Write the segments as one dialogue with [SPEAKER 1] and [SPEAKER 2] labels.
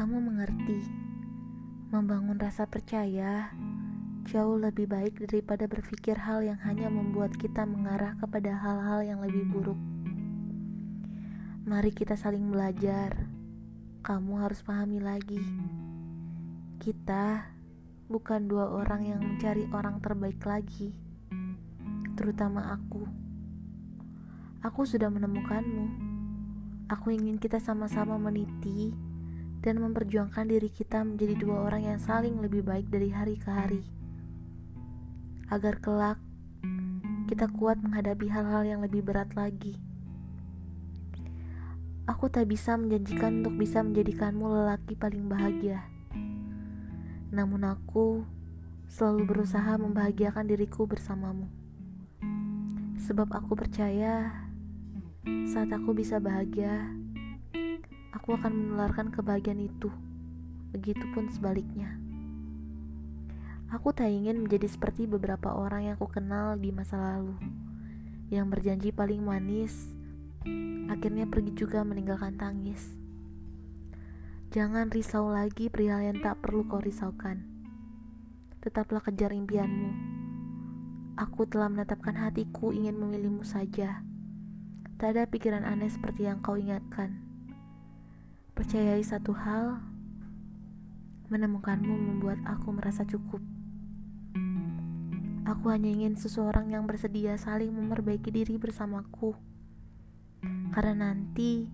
[SPEAKER 1] mengerti. Membangun rasa percaya jauh lebih baik daripada berpikir hal yang hanya membuat kita mengarah kepada hal-hal yang lebih buruk. Mari kita saling belajar. Kamu harus pahami lagi. Kita bukan dua orang yang mencari orang terbaik lagi, terutama aku. Aku sudah menemukanmu. Aku ingin kita sama-sama meniti dan memperjuangkan diri kita menjadi dua orang yang saling lebih baik dari hari ke hari. Agar kelak kita kuat menghadapi hal-hal yang lebih berat lagi. Aku tak bisa menjanjikan untuk bisa menjadikanmu lelaki paling bahagia. Namun aku selalu berusaha membahagiakan diriku bersamamu. Sebab aku percaya saat aku bisa bahagia, aku akan menularkan kebahagiaan itu. Begitupun sebaliknya. Aku tak ingin menjadi seperti beberapa orang yang aku kenal di masa lalu, yang berjanji paling manis akhirnya pergi juga meninggalkan tangis. Jangan risau lagi perihal yang tak perlu kau risaukan. Tetaplah kejar impianmu. Aku telah menetapkan hatiku ingin memilihmu saja. Tak ada pikiran aneh seperti yang kau ingatkan. Percayai satu hal, menemukanmu membuat aku merasa cukup. Aku hanya ingin seseorang yang bersedia saling memperbaiki diri bersamaku. Karena nanti,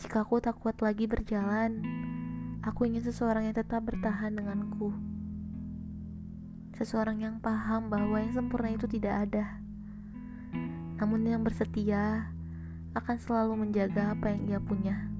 [SPEAKER 1] jika aku tak kuat lagi berjalan, aku ingin seseorang yang tetap bertahan denganku. Seseorang yang paham bahwa yang sempurna itu tidak ada. Namun yang bersetia akan selalu menjaga apa yang ia punya.